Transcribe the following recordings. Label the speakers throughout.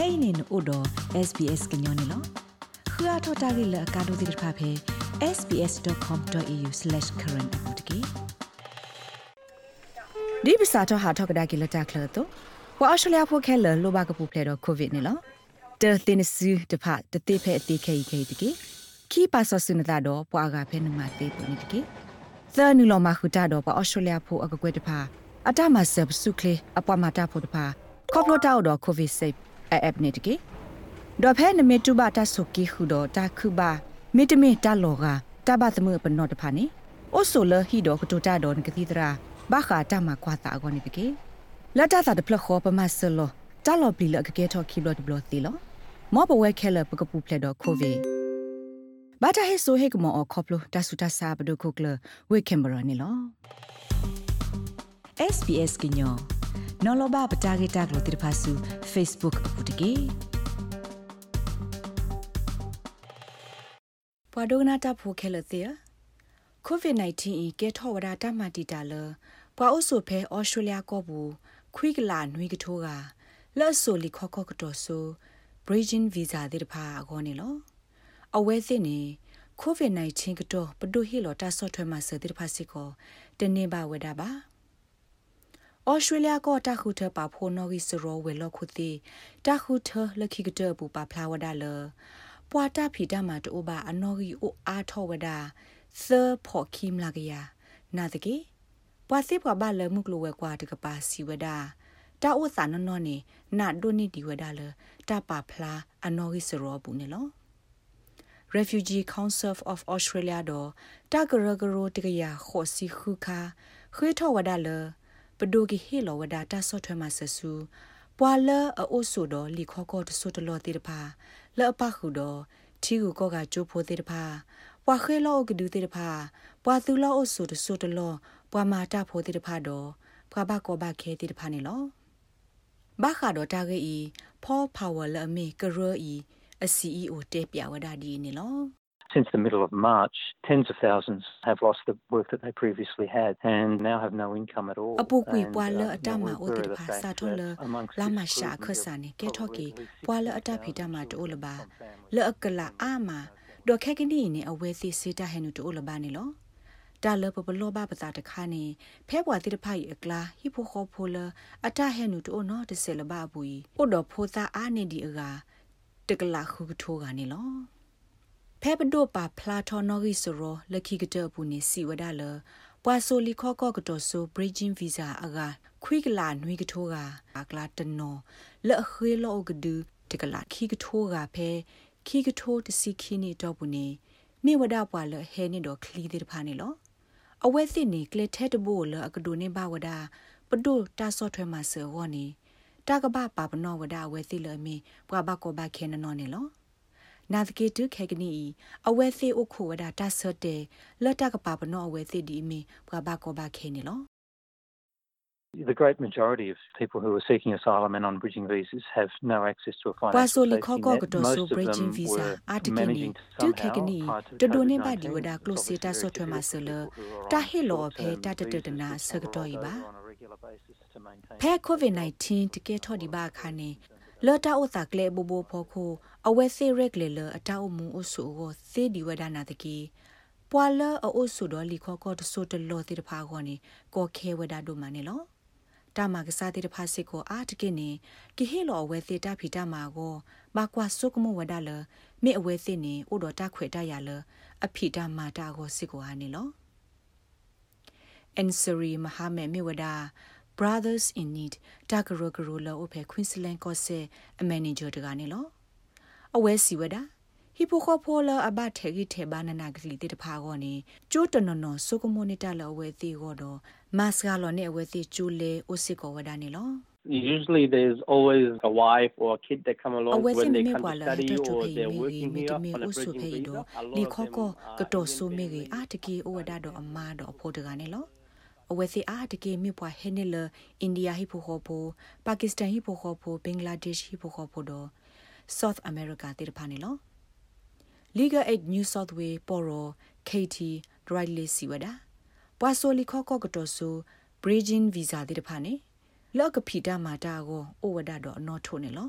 Speaker 1: kainin odo sbs gnyone lo khua thota gi la ka do dir pha phe sbs.com.au/current apotki ဒီပစာတော့ဟာထောက်ကဒါကီလတာကလတော့ဝါအရှလျာဖိုခဲလလောဘကပူဖလေတော့ကိုဗစ်နေလောတဲသင်းစုတဖတတိဖဲအတိခဲခဲတကီခီပါဆဆုနတာတော့ပွာကဖဲနမတေးပနိတကီသနူလောမခုတာတော့ပွာအရှလျာဖိုအကကွဲတဖအတမဆပ်စုကလေအပွားမတာဖို့တဖကော့ပလိုတာတော့ကိုဗစ်ဆေးအပ်နေတ ကေဒေါ်ဖဲနမေတူဘာတဆုကီခုတော့တာခုဘာမေတမေတလောကတဘသမပနောတဖာနေအိုဆိုလဟီတော့ကတိုတာတော့ငကတိတရာဘာခာတမကွာတာကောနေတကေလတ်တာတာတဖလခောပမဆလောတလောပလီလကကေထော်ခီဘလတ်ဘလတ်တီလောမောဘဝဲခဲလပကပူဖလက်တော့ခိုဗီဘာတာဟေဆိုဟေကမောအခေါပလိုတဆူတဆာဘဒုခုကလဝေကင်ဘရာနီလော SBS ကညော နော်လဘပတာဂီတာကလိုတိဖာဆူ Facebook အပူတကေပဝဒဂနာတာဖိုခဲလတဲ့ COVID-19 ဤကဲထောဝဒတာမတီတာလပွာအိုဆိုဖဲဩစတြေးလျကောဘူးခွိကလာနွေကထိုးကလက်ဆိုလီခော့ခော့ကတော်ဆို Bridging Visa တဲ့တဖာအခေါ်နေလောအဝဲစစ်နေ COVID-19 ကတော့ပဒုဟီလောတာဆော့ထွဲမှာစတဲ့တဖာစစ်ကိုတနေပါဝဲတာပါ ဩစတြေးလျကတခုထပါဖိုနော်ဂီစရောဝဲလောခုတိတခုထလခိကတပူပါဖလာဝဒါလပွာတာဖီတာမတိုဘာအနော်ဂီအိုအားထောဝဒါသဖော်ခိမလာကရနာတကေပွာစိပွာဘာလမှုကလိုဝဲကွာတကပါစီဝဒါတာဥစာနော်နော်နေနာဒိုနီဒီဝဒါလတပါဖလာအနော်ဂီစရောဘူးနေလော Refugee Council of Australia တော့တာဂရဂရိုတကရခောစီခုခါခွေးထောဝဒါလ ပဒိုကီဟေလောဝဒတာဆော့ထွဲမှာဆဆူပွာလအိုဆိုတော့လီခေါကောတဆုတလောတေတဖာလဲ့ပခုတော့ထီကူကောကကျိုးဖိုတေတဖာပွာခဲလောကဒူတေတဖာပွာသူလောအိုဆိုတဆုတလောပွာမာတာဖိုတေတဖာတော့ပွာဘကောဘခဲတေတဖာနေလောဘာခါတော့တာဂေဤဖောပါဝါလအမေကရောဤအစီအီအိုတေပြဝဒဒီနေလော
Speaker 2: Since the middle of March, tens of thousands have lost the work that they previously had and now have no income at all.
Speaker 1: Apu kui pwala atama o te pha sa thol la ma sha khasa ne ke thoki pwala ata phita ma to la ba le akala ama do khe kini ne awe si sita he nu to la ba ne lo တာလပပလောဘပတာတခါနေဖဲဘွာတိတဖိုင်အကလာဟိဖိုခေါဖိုလအတဟဲနုတိုနောတဆေလဘဘူးအိုဒဖိုသာအာနေဒီအကတကလာခုထိုးကနေလော ဖဲပဒိုပါဖလာထော်နော်ဂီဆိုရောလက်ခိကတပူနေစီဝဒါလပွာဆိုလီခော့ကော့ကတော်ဆို bridging visa အကခွိကလာနွေကထိုးကအကလာတနော်လက်ခွေလောကဒူတကလာခိကထိုးကဖဲခိကထိုးတစီခိနေတော့ဘူးနေမိဝဒပွာလဟဲနေတော့ခလီတဲ့ဖာနေလောအဝဲစစ်နေကလက်ထဲတဘို့လအကဒိုနေဘဝဒါပဒိုတာဆော့ထွဲမှာစေဝနေတကပပါပနောဝဒအဝဲစစ်လအမီပွာဘကောဘခဲနနော်နေလော နာသကေတုခေကနီအဝဲစီဥခုဝဒတာဆတ်တဲ့လက်တကပါပနောအဝဲစီဒီမီဘဘာကောဘာခေနေလော
Speaker 2: The great majority of people who are seeking asylum and on bridging visas have no access to a financial
Speaker 1: Wasoli khoko ko so bridging visa article ni tu khekani to do ne ba diwada close ta so thwe ma sele ta he lo phe ta ta ta na sagato yi ba phe covid 19 tike tho di ba kha ne လော်တာဥတာကလေဘူဘူဖို့ခုအဝဲစေရက်လေလအတောက်မှုအဆူကိုစေဒီဝဒနာတကီပွာလအိုဆူတော်လီခေါကောတဆိုတလောတိတဖာခေါနေကောခဲဝဒဒုမနေလောတာမကစားတိတဖာစစ်ကိုအာတကိနေကိဟေလောအဝဲစေတာဖီတာမာကိုဘာကွာဆုကမဝဒလမေအဝဲစစ်နေဥတော်တခွေတရလအဖီတာမာတာကိုစစ်ကိုဟာနေလောအန်ဆရီမဟာမေမေဝဒါ Brothers in Need တာဂရဂရလောအဖေ Queensland ကောဆေအမန်နေဂျာတကနေလောအဝဲစီဝဒဟီပိုခိုဖိုလာအဘထေဂီထေဘာနနာကလေးတေတဖာကောနေကျိုးတနော်နော်ဆိုကမိုနီတာလောအဝဲစီကောတော့မတ်စကလောနေအဝဲစီကျူလေအိုစစ်ကောဝဒနေလော
Speaker 2: Usually there's always a wife or a kid that come along when they come to study or they're working here on a bridging visa.
Speaker 1: Li khoko kato so me ge a tiki o wada do amma အဝဲစီအားတကေမြပွားဟဲနေလအိန္ဒိယဟိဖိုခေါဖိုပါကစ္စတန်ဟိဖိုခေါဖိုဘင်္ဂလားဒေ့ရှ်ဟိဖိုခေါဖိုတော့ South America တေတဖာနေလော Legal Aid New South Way Poro KT Rightly Siwada ပွာဆိုလီခေါကောကတော်ဆူ Bridging Visa တေတဖာနေလော့ကဖီတာမာတာကိုအိုဝဒါတော့အနော်ထိုးနေလော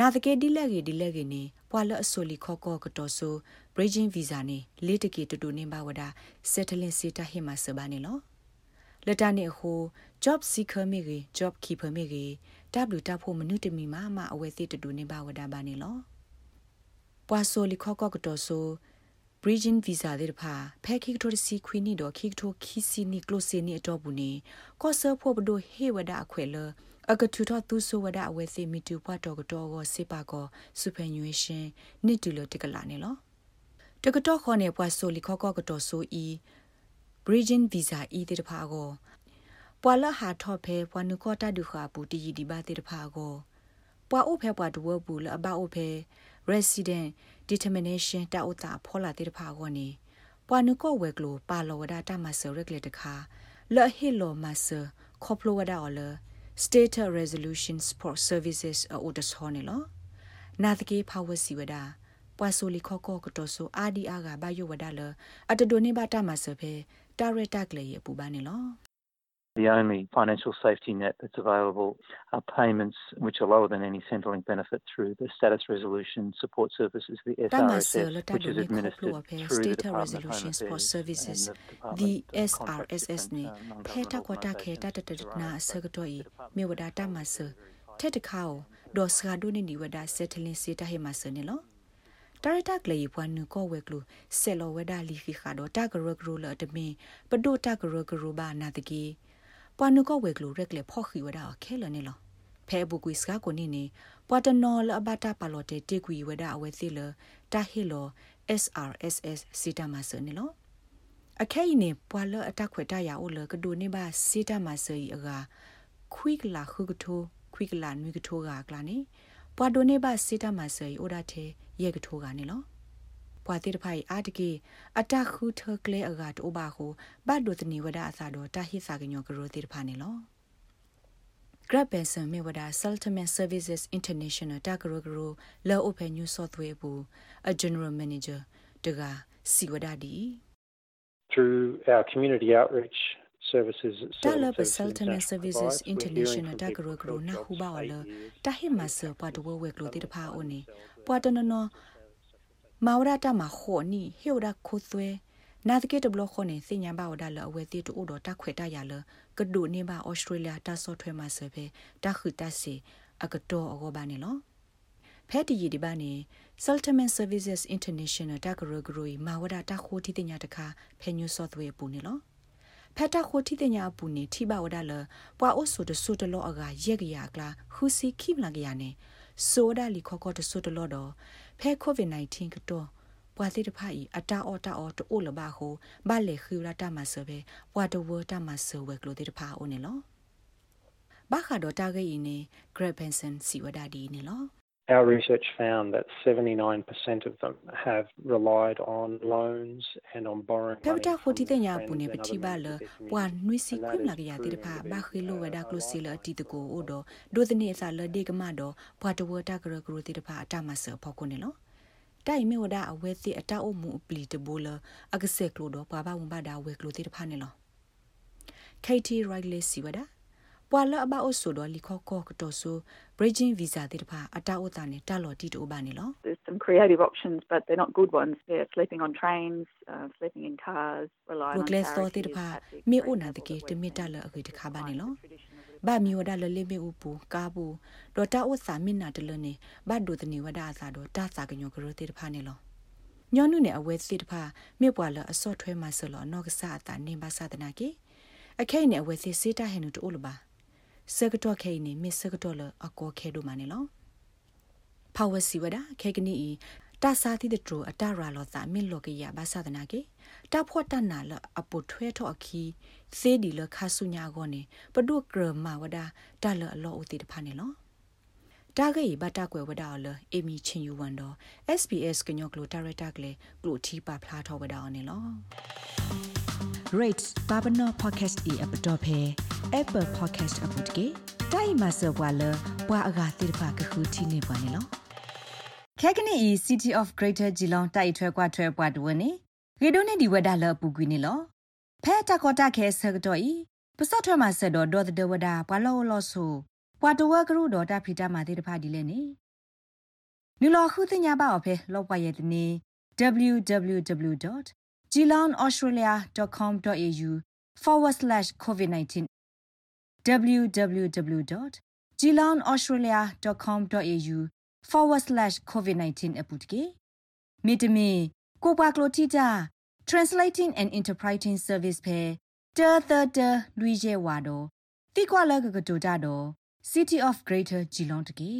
Speaker 1: နာတကေဒီလက်ကေဒီလက်ကေနေပွာလအဆိုလီခောကောကတော့ဆို bridging visa နေလေးတကေတူတူနေဘဝဒ settling status ဟိမဆဘာနေလောလက်တနေဟို job seeker မိကေ job keeper မိကေ w တဖို့မနုတမီမမအဝဲစီတူတူနေဘဝဒဘာနေလောပွာဆိုလီခောကောကတော့ဆို bridging visa တဲ့ဖာဖဲခိကတိုစီခွီနီတော့ခိကတိုခီစီနီကလိုစီနီအတော့ဘူးနေကောဆာဖို့ဘဒိုဟေဝဒအခွဲလ အကထူထသူဆိုဝဒအဝဲစီမီတူဘတ်တော့ကတော့ကိုစေပါကောစူပန်ညွေရှင်နစ်တူလတကလာနေလောတကတော့ခေါ်နေပွားဆိုလီခေါကောကတော့ဆိုဤ bridging visa ဤတဲ့ဖာကိုပွာလဟာထော့ဖဲပွာနုကောတာဒူခါပူတီဒီဘာတဲ့ဖာကိုပွာအိုဖဲပွာဒဝဘူးလအဘအိုဖဲ resident determination တာဥတာဖောလာတဲ့ဖာကောနေပွာနုကောဝဲကလိုပါလောဝဒတာမဆရကလေတခါလော်ဟီလောမဆခေါပလိုဝဒအော်လ state resolution support services အိုတဆောနေလောနာတကေဖာဝစီဝဒပွာဆိုလီခေါကောကတော့ဆိုအာဒီအာကဘာယဝဒလအတဒိုနေဘာတာမဆဖဲတာရတက်လေရပူပါနေလော
Speaker 2: The only financial safety net that's available are payments which are lower than any Centrelink benefit through the Status Resolution Support Services, the SRSS, which is administered through the Department of Home Support Services,
Speaker 1: the SRSS နဲ့ဖဲတာကွာတာခဲတာတတနာဆကတော့ဤမြေဝဒတာမဆတဲ့တခါဒေါ်စကာဒိုနေဒီဝဒဆက်ထလင်းစေတာဟေမဆနေလောတာရတာကလေးပွားနုကောဝဲကလူဆယ်လောဝဒလီဖီခါတော့တာဂရဂရလတမင်ပဒိုတာဂရဂရဘာနာတကီ ပွာနုကဝဲကလူရက်လေဖော့ခီဝဒါခဲလနေလောဖဲဘူကွီစကကိုနေနေပွာတနော်လဘတာပါလော်တေတေကွီဝဒါအဝဲစီလတာဟီလော SRSS စီတာမဆနေလောအခဲနေပွာလအတက်ခွေတရအိုလကဒိုနေပါစီတာမဆီအကခွိကလာခုကထိုခွိကလာနွေကထိုကကလာနေပွာဒိုနေပါစီတာမဆီအိုဒါတေရဲကထိုကနေလော ပွာတိတဖိုင်အာတကေအတခုထကလေအဂတ်အိုဘာဟုဘတ်ဒိုတနီဝဒအစာတော့တဟိစာကညောကရိုတိတဖာနေလော Grab Benson မြေဝဒ Settlement Services International တကရိုကရိုလော Open New Software ဘူး a General Manager တကစီဝဒဒီ
Speaker 3: Through our community outreach services
Speaker 1: Develop Settlement Services International တကရိုကရိုနာဟူပါဝလတဟိမဆပ မာဝရတာမှာခေါ်နီဟေဝဒခိုသွဲနာတကေတဘလခေါ်နေစညာဘာဝဒါလအဝဲတိတူတော့တခွေတရလကဒုနေပါဩစတြေးလျတာဆော့ထွဲမှာဆပဲတခုတစီအကတော်အကောပါနေလောဖဲတီဒီဒီပါနေ Settlement Services International တကရဂရိုမာဝဒတာခိုတီတညာတခါဖဲညူဆော့သွဲပူနေလောဖက်တာခိုတီတညာပူနေထိပါဝဒါလပွာအိုဆိုတဆူတလောအကရက်ကရကလာခူစီခိမလာကရနေဆိုဒါလီခေါခေါတဆူတလောတော့ ဖဲကိုဗစ် -19 ကတော့ပွာတိတဖာဤအတာအော်တာအော်တိုလဘဟုဘလေခူရတာမဆပဲပွာတဝတာမဆဝဲကလိုတိတဖာအိုနေလောဘာခါတော့တာဂိနေဂရက်ဘန်ဆန်စီဝဒါဒီနေလော
Speaker 3: Our research found that 79% of them have relied on loans and on borrowing money.
Speaker 1: Peta khoti te nya pune pati ba le wa nui si khim la ya ti pha ba khilo wa da klo si le ti de ko o do do de ni sa le de ka ma do bwa to wa ta gro gro ti de pha ta ma se pho ko ne lo တိုင်မေဝဒအဝဲစီအတအုံမှုပလီတဘိုလအကဆက်ကလိုတော့ဘာဘာဝန်ဘာဒါဝဲကလိုတိတဖာနေလော KT Riley Siwada ပွာလအဘအိုဆိုတော့လီခေါကောကတော့ဆို bridging visa တိတဖာအတအိုတာနဲ့တလော်တီတိုဘာနေလော
Speaker 4: There's some creative options but they're not good ones they're sleeping on trains uh, sleeping in cars relying on
Speaker 1: Rogles တိတဖာမေအိုနာတကေတမီတလအခေတခါဘာနေလောဘာမီဝဒါလလေမေဥပူကာဘူးဒေါ်တာဥစာမင်နာတလနေဘာဒိုတနေဝဒါစာတော့တာစာကညောကရိုတေတဖာနေလောညောနုနဲ့အဝဲစစ်တဖာမြေပွာလအစော့ထွဲမှာဆလောနော့ကဆာတာနေပါစာတနာကေအခဲနဲ့အဝဲစစ်စေတာဟဲနုတိုလပါ စကတော့ခဲနေမစ်စကတော့လအကောခဲတို့မနေလောဖာဝစီဝဒါခဲကနီတာစာတိတထရအတရာလောသာမင်လောကရဘာသာဒနာကေတာဖော့တနာလအပုထွဲထော့အခီစေဒီလခါဆုညာကောနေပဒုကရမဝဒတာလအလောဥတိတဖာနေလောတာဂေဘတာကွယ်ဝဒါလအမီချင်းယူဝန်တော့ SBS ကညောကလိုတာရတာကလေကလိုတီပါဖလားထောဝဒါနေလော rates babano podcast e app dot phe apple podcast app တကေတိုင်မဆောဘွာလဘွာအဂါတိဖာကခုတီနေပါနေလောခဲကနီ City of Greater Geelong တိုက်ထွဲကွာထွဲပွားတဝနေရေဒိုနေဒီဝဒါလပူကွီနေလောဖဲတကောတခဲဆကတော့ဤပစတ်ထွဲမှာဆက်တော့ဒေါ်ဒဝဒါဘွာလောလောဆူပွာတဝကရုဒေါ်တာဖီတာမာတိတဖာဒီလဲနေနူလောခုတင်ညာပါအဖေလောပွားရဲ့တနေ www.geelongaustralia.com.au forward slash COVID-19 www.geelongaustralia.com.au forward slash COVID-19 အပုတ်ကေမိတမီကိုပါကလိုတီတာ translating and interpreting service ဖဲတာတာတာလူရဲဝါတော့တိကွာလကကတိုတာတော့ City of Greater Geelong တကေ